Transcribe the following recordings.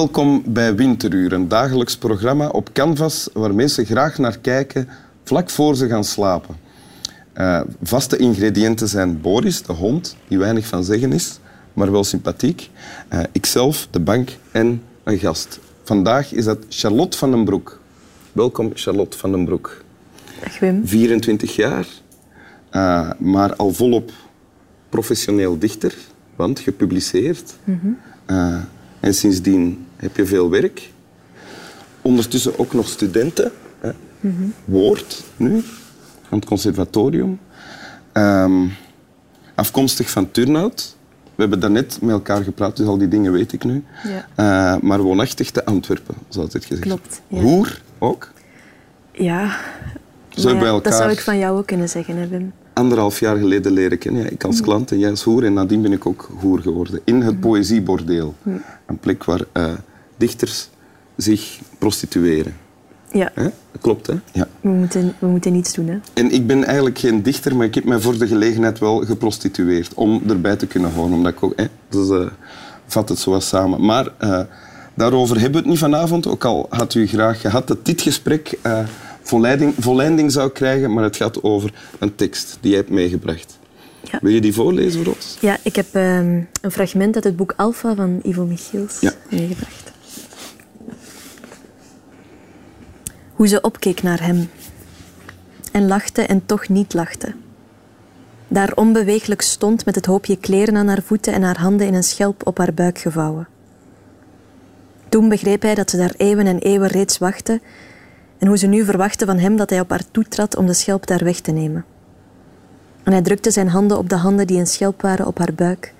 Welkom bij Winteruur, een dagelijks programma op Canvas waar mensen graag naar kijken vlak voor ze gaan slapen. Uh, vaste ingrediënten zijn Boris, de hond, die weinig van zeggen is, maar wel sympathiek. Uh, ikzelf, de bank en een gast. Vandaag is dat Charlotte van den Broek. Welkom, Charlotte van den Broek. Dag Wim. 24 jaar, uh, maar al volop professioneel dichter, want gepubliceerd. Mm -hmm. En sindsdien heb je veel werk. Ondertussen ook nog studenten. Hè. Mm -hmm. Woord nu, aan het conservatorium. Um, afkomstig van Turnhout. We hebben daarnet met elkaar gepraat, dus al die dingen weet ik nu. Ja. Uh, maar woonachtig te Antwerpen, zoals het gezegd. Klopt. Ja. Hoer ook? Ja. Zo ja, elkaar... Dat zou ik van jou ook kunnen zeggen, hè, Wim. Anderhalf jaar geleden leren kennen. Ja, ik als klant en jij als hoer. En nadien ben ik ook hoer geworden. In het Poëziebordeel. Een plek waar uh, dichters zich prostitueren. Ja. Hè? Dat klopt, hè? Ja. We, moeten, we moeten niets doen, hè? En ik ben eigenlijk geen dichter, maar ik heb mij voor de gelegenheid wel geprostitueerd. Om erbij te kunnen horen. Omdat ik ook... Hè, dus uh, vat het zo wat samen. Maar uh, daarover hebben we het niet vanavond. Ook al had u graag gehad dat dit gesprek volleiding, volleiding zou krijgen. Maar het gaat over een tekst die jij hebt meegebracht. Ja. Wil je die voorlezen voor ons? Ja, ik heb um, een fragment uit het boek Alpha van Ivo Michiels ja. meegebracht. Hoe ze opkeek naar hem en lachte en toch niet lachte. Daar onbeweeglijk stond met het hoopje kleren aan haar voeten en haar handen in een schelp op haar buik gevouwen. Toen begreep hij dat ze daar eeuwen en eeuwen reeds wachtte en hoe ze nu verwachtte van hem dat hij op haar toetrad om de schelp daar weg te nemen. En hij drukte zijn handen op de handen die een schelp waren op haar buik.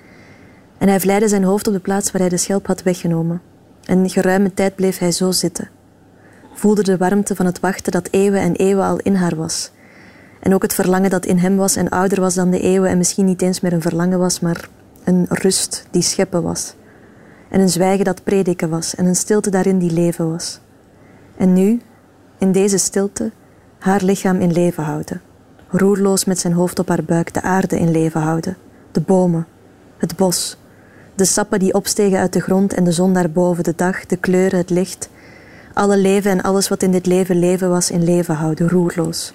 En hij vleide zijn hoofd op de plaats waar hij de schelp had weggenomen. En geruime tijd bleef hij zo zitten. Voelde de warmte van het wachten dat eeuwen en eeuwen al in haar was. En ook het verlangen dat in hem was en ouder was dan de eeuwen en misschien niet eens meer een verlangen was, maar een rust die scheppen was. En een zwijgen dat prediken was en een stilte daarin die leven was. En nu, in deze stilte, haar lichaam in leven houden roerloos met zijn hoofd op haar buik de aarde in leven houden, de bomen, het bos, de sappen die opstegen uit de grond en de zon daarboven, de dag, de kleuren, het licht, alle leven en alles wat in dit leven leven was in leven houden, roerloos,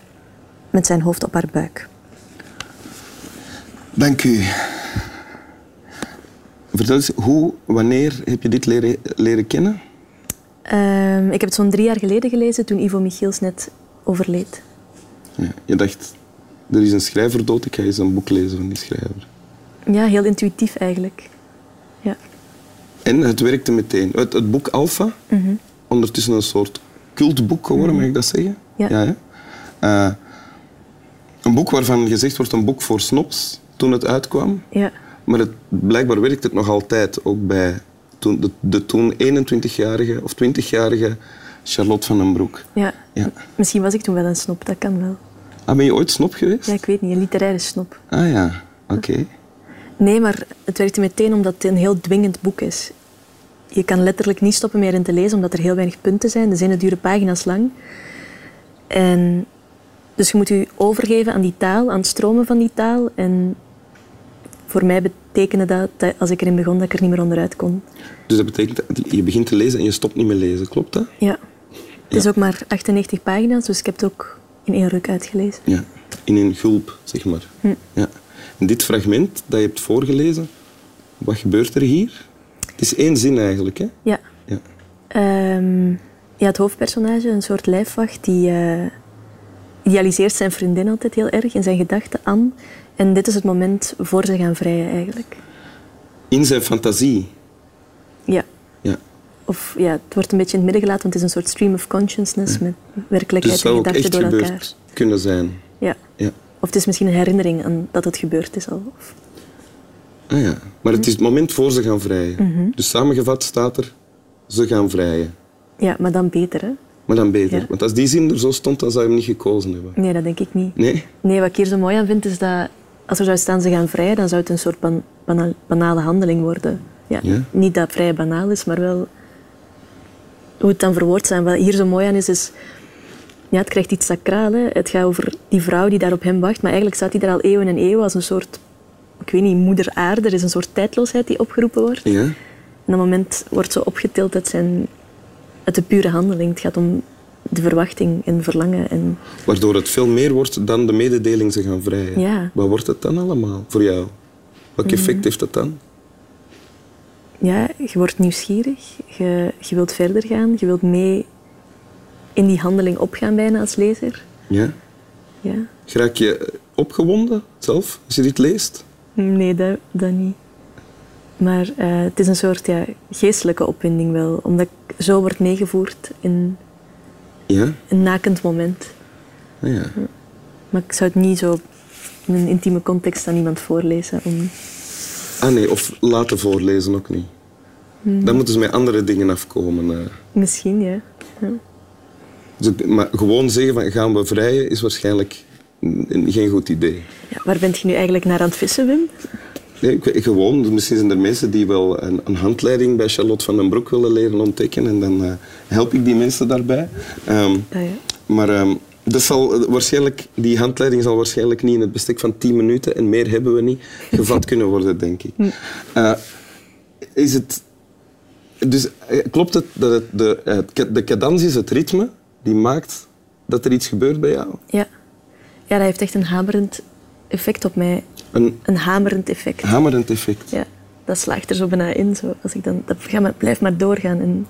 met zijn hoofd op haar buik. Dank u. Vertel eens, hoe, wanneer heb je dit leren, leren kennen? Um, ik heb het zo'n drie jaar geleden gelezen, toen Ivo Michiels net overleed. Ja, je dacht, er is een schrijver dood, ik ga eens een boek lezen van die schrijver. Ja, heel intuïtief eigenlijk. Ja. En het werkte meteen. Het, het boek Alpha, mm -hmm. Ondertussen een soort cultboek geworden, -hmm. mag ik dat zeggen? Ja. ja uh, een boek waarvan gezegd wordt een boek voor snobs toen het uitkwam. Ja. Maar het, blijkbaar werkt het nog altijd, ook bij toen, de, de toen 21-jarige of 20-jarige Charlotte van den Broek. Ja. ja. Misschien was ik toen wel een snop, dat kan wel. Ah, ben je ooit snop geweest? Ja, ik weet niet. Een literaire snop. Ah ja, oké. Okay. Nee, maar het werkte meteen omdat het een heel dwingend boek is. Je kan letterlijk niet stoppen meer in te lezen, omdat er heel weinig punten zijn. De zinnen duren pagina's lang. En dus je moet je overgeven aan die taal, aan het stromen van die taal. En voor mij betekende dat, dat als ik erin begon, dat ik er niet meer onderuit kon. Dus dat betekent dat je begint te lezen en je stopt niet meer lezen, klopt dat? Ja. Het is ook maar 98 pagina's, dus ik heb het ook in één ruk uitgelezen. Ja, in een gulp, zeg maar. Hm. Ja. En dit fragment dat je hebt voorgelezen, wat gebeurt er hier? Het is één zin eigenlijk, hè? Ja. Ja, um, ja het hoofdpersonage, een soort lijfwacht, die uh, idealiseert zijn vriendin altijd heel erg in zijn gedachten aan. En dit is het moment voor ze gaan vrijen, eigenlijk. In zijn fantasie? Ja. Ja. Of ja, het wordt een beetje in het midden gelaten, want het is een soort stream of consciousness ja. met werkelijkheid dus en gedachten door gebeurd elkaar. kunnen zijn. Ja. ja. Of het is misschien een herinnering aan dat het gebeurd is al. Of... Ah ja, maar het is het moment voor ze gaan vrijen. Mm -hmm. Dus samengevat staat er, ze gaan vrijen. Ja, maar dan beter, hè? Maar dan beter. Ja. Want als die zin er zo stond, dan zou je hem niet gekozen hebben. Nee, dat denk ik niet. Nee? Nee, wat ik hier zo mooi aan vind, is dat als er zou staan ze gaan vrijen, dan zou het een soort ban bana banale handeling worden. Ja, Ja? Niet dat vrij banaal is, maar wel hoe het dan verwoord zijn. Wat hier zo mooi aan is, is ja, het krijgt iets sacraal. Hè. Het gaat over die vrouw die daar op hem wacht, maar eigenlijk staat hij daar al eeuwen en eeuwen als een soort, ik weet niet, moeder aarde. Er is een soort tijdloosheid die opgeroepen wordt. Ja? En dat moment wordt zo opgetild uit, zijn, uit de pure handeling. Het gaat om de verwachting en verlangen. En... Waardoor het veel meer wordt dan de mededeling ze gaan vrijen. Ja. Wat wordt het dan allemaal voor jou? Welk effect heeft het dan? Ja, je wordt nieuwsgierig. Je, je wilt verder gaan. Je wilt mee in die handeling opgaan bijna als lezer. Ja. Ja. Raak je opgewonden zelf als je dit leest? Nee, dat, dat niet. Maar eh, het is een soort ja, geestelijke opwinding wel. Omdat ik zo word meegevoerd in Ja? een nakend moment. Ah, ja. Maar ik zou het niet zo in een intieme context aan iemand voorlezen. Om... Ah nee, of laten voorlezen ook niet. Dan moeten ze met andere dingen afkomen. eh. Misschien, ja. ja. Dus maar gewoon zeggen van gaan we vrijen is waarschijnlijk geen goed idee. Ja, waar bent je nu eigenlijk naar aan het vissen, Wim? Nee, ik, gewoon, misschien zijn er mensen die wel een, een handleiding bij Charlotte van den Broek willen leren ontdekken en dan eh, help ik die mensen daarbij. Ehm, Ah, ja. maar ehm, dat zal eh, waarschijnlijk, die handleiding zal waarschijnlijk niet in het bestek van 10 minuten en meer hebben we niet gevat kunnen worden, denk ik. Eh, is het, dus klopt het dat het de, de cadans is het ritme die maakt dat er iets gebeurt bij jou? Ja. Ja, dat heeft echt een hamerend effect op mij. Een Een hamerend effect. hamerend effect. Ja, dat slaagt er zo bijna in. Zo. Als ik dan, dat ga maar, blijf maar doorgaan. En,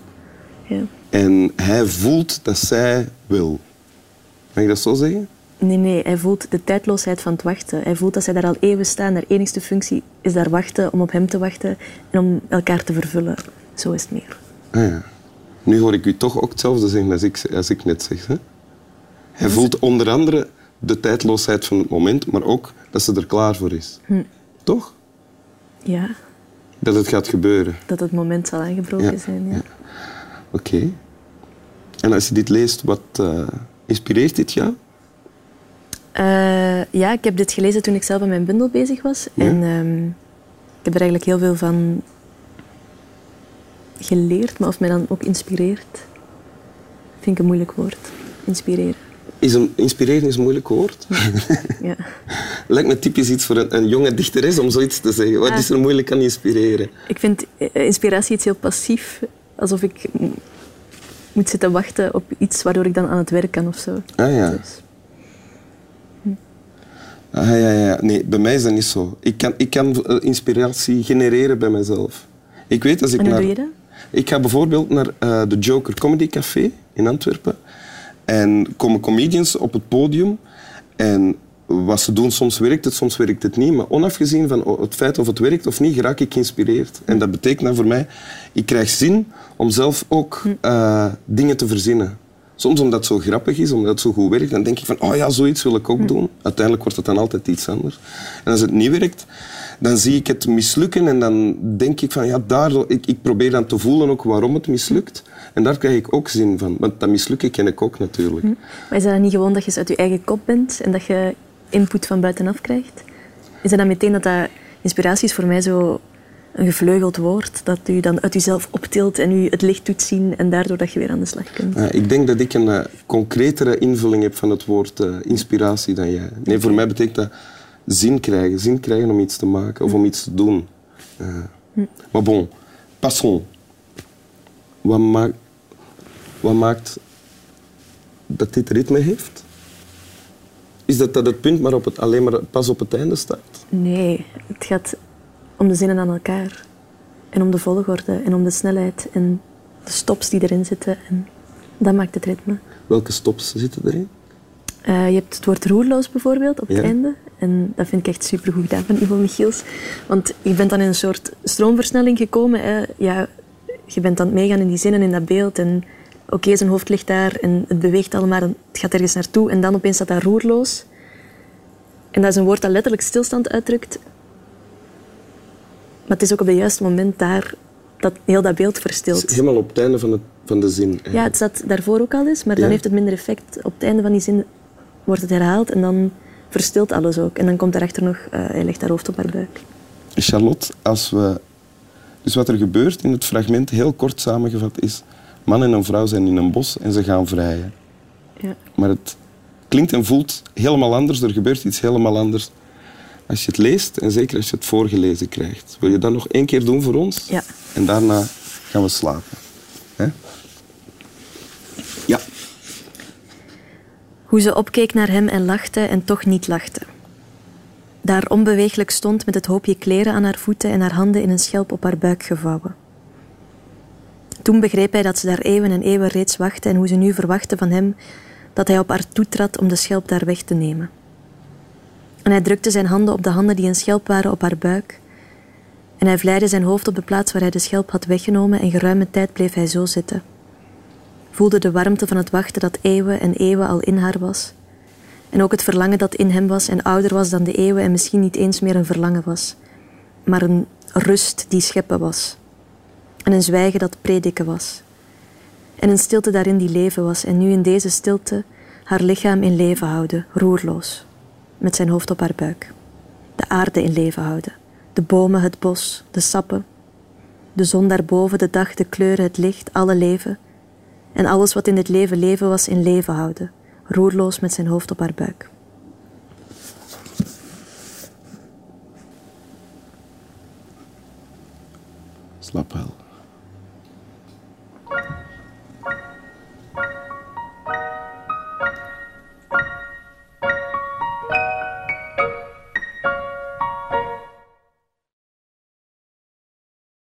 ja. En hij voelt dat zij wil. Mag ik dat zo zeggen? Nee, nee, hij voelt de tijdloosheid van het wachten. Hij voelt dat zij daar al eeuwen staan. Haar enigste functie is daar wachten, om op hem te wachten en om elkaar te vervullen. Zo is het meer. Ah ja. Nu hoor ik u toch ook hetzelfde zeggen als ik, als ik net zeg. Hè? Hij voelt onder andere de tijdloosheid van het moment, maar ook dat ze er klaar voor is. Toch? Ja, Dat het gaat gebeuren. dat het moment zal aangebroken Ja, zijn. Ja. ja. Oké. En als je dit leest, wat eh, inspireert dit jou? Eh, ja, ik heb dit gelezen toen ik zelf aan mijn bundel bezig was. Ja? En ehm, ik heb er eigenlijk heel veel van geleerd, maar of mij dan ook inspireert, vind ik een moeilijk woord. Inspireren. Is een, inspireren is een moeilijk woord. Ja. Lijkt me typisch iets voor een, een jonge dichteres om zoiets te zeggen. Wat is er moeilijk aan inspireren? Ik vind eh, inspiratie iets heel passief, alsof ik moet zitten wachten op iets waardoor ik dan aan het werk kan of zo. Ah ja. Dus, Ah, ja, ja. Nee, bij mij is dat niet zo. Ik kan, ik kan eh, inspiratie genereren bij mezelf. Ik weet als ik en hoe naar... doe je dat? Ik ga bijvoorbeeld naar eh, de Joker Comedy Café in Antwerpen. En komen comedians op het podium. En wat ze doen, soms werkt het, soms werkt het niet. Maar onafgezien van het feit of het werkt of niet, raak ik geïnspireerd. En dat betekent dan voor mij, ik krijg zin om zelf ook eh, dingen te verzinnen. Soms omdat het zo grappig is, omdat het zo goed werkt, dan denk ik van, oh ja, zoiets wil ik ook doen. Uiteindelijk wordt het dan altijd iets anders. En als het niet werkt, dan zie ik het mislukken en dan denk ik van, ja, daardoor, ik, ik probeer dan te voelen ook waarom het mislukt. En daar krijg ik ook zin van. Want dat mislukken ken ik ook natuurlijk. Maar is dat dan niet gewoon dat je eens uit je eigen kop bent en dat je input van buitenaf krijgt? Is dat dan meteen dat dat inspiratie is voor mij zo een gevleugeld woord, dat u dan uit jezelf optilt en u het licht doet zien en daardoor dat je weer aan de slag kunt? Eh, ik denk dat ik een eh, concretere invulling heb van het woord eh, inspiratie dan jij. Nee, voor mij betekent dat zin krijgen. Zin krijgen om iets te maken of om iets te doen. Eh, Maar bon, passons. Wat, maakt wat maakt dat dit ritme heeft? Is dat, dat het punt maar op het, alleen maar pas op het einde staat? Nee, het gaat om de zinnen aan elkaar. En om de volgorde en om de snelheid en de stops die erin zitten. En dat maakt het ritme. Welke stops zitten erin? Eh, je hebt het woord roerloos bijvoorbeeld op het einde. En dat vind ik echt supergoed gedaan van Ivo Michiels. Want je bent dan in een soort stroomversnelling gekomen. Hè. Ja, je bent aan het meegaan in die zinnen, in dat beeld. En oké, zijn hoofd ligt daar en het beweegt allemaal. en Het gaat ergens naartoe. En dan opeens staat dat roerloos. En dat is een woord dat letterlijk stilstand uitdrukt. Maar het is ook op het juiste moment daar dat heel dat beeld verstilt. helemaal op het einde van, het, van de zin. Ja, het staat daarvoor ook al eens, maar dan heeft het minder effect. Op het einde van die zin wordt het herhaald en dan verstilt alles ook. En dan komt daarachter nog, eh, hij legt haar hoofd op haar buik. Charlotte, als we... Dus wat er gebeurt in het fragment, heel kort samengevat, is... Man en een vrouw zijn in een bos en ze gaan vrijen. Ja. Maar het klinkt en voelt helemaal anders. Er gebeurt iets helemaal anders. Als je het leest en zeker als je het voorgelezen krijgt. Wil je dat nog één keer doen voor ons? Ja. En daarna gaan we slapen. Hè? Ja. Hoe ze opkeek naar hem en lachte en toch niet lachte. Daar onbeweeglijk stond met het hoopje kleren aan haar voeten en haar handen in een schelp op haar buik gevouwen. Toen begreep hij dat ze daar eeuwen en eeuwen reeds wachtte en hoe ze nu verwachtte van hem dat hij op haar toetrad om de schelp daar weg te nemen. En hij drukte zijn handen op de handen die een schelp waren op haar buik. En hij vleide zijn hoofd op de plaats waar hij de schelp had weggenomen en geruime tijd bleef hij zo zitten. Voelde de warmte van het wachten dat eeuwen en eeuwen al in haar was. En ook het verlangen dat in hem was en ouder was dan de eeuwen en misschien niet eens meer een verlangen was, maar een rust die scheppen was. En een zwijgen dat prediken was. En een stilte daarin die leven was en nu in deze stilte haar lichaam in leven houden, roerloos met zijn hoofd op haar buik. De aarde in leven houden. De bomen, het bos, de sappen. De zon daarboven, de dag, de kleuren, het licht, alle leven. En alles wat in dit leven leven was, in leven houden. Roerloos met zijn hoofd op haar buik. Slaap wel.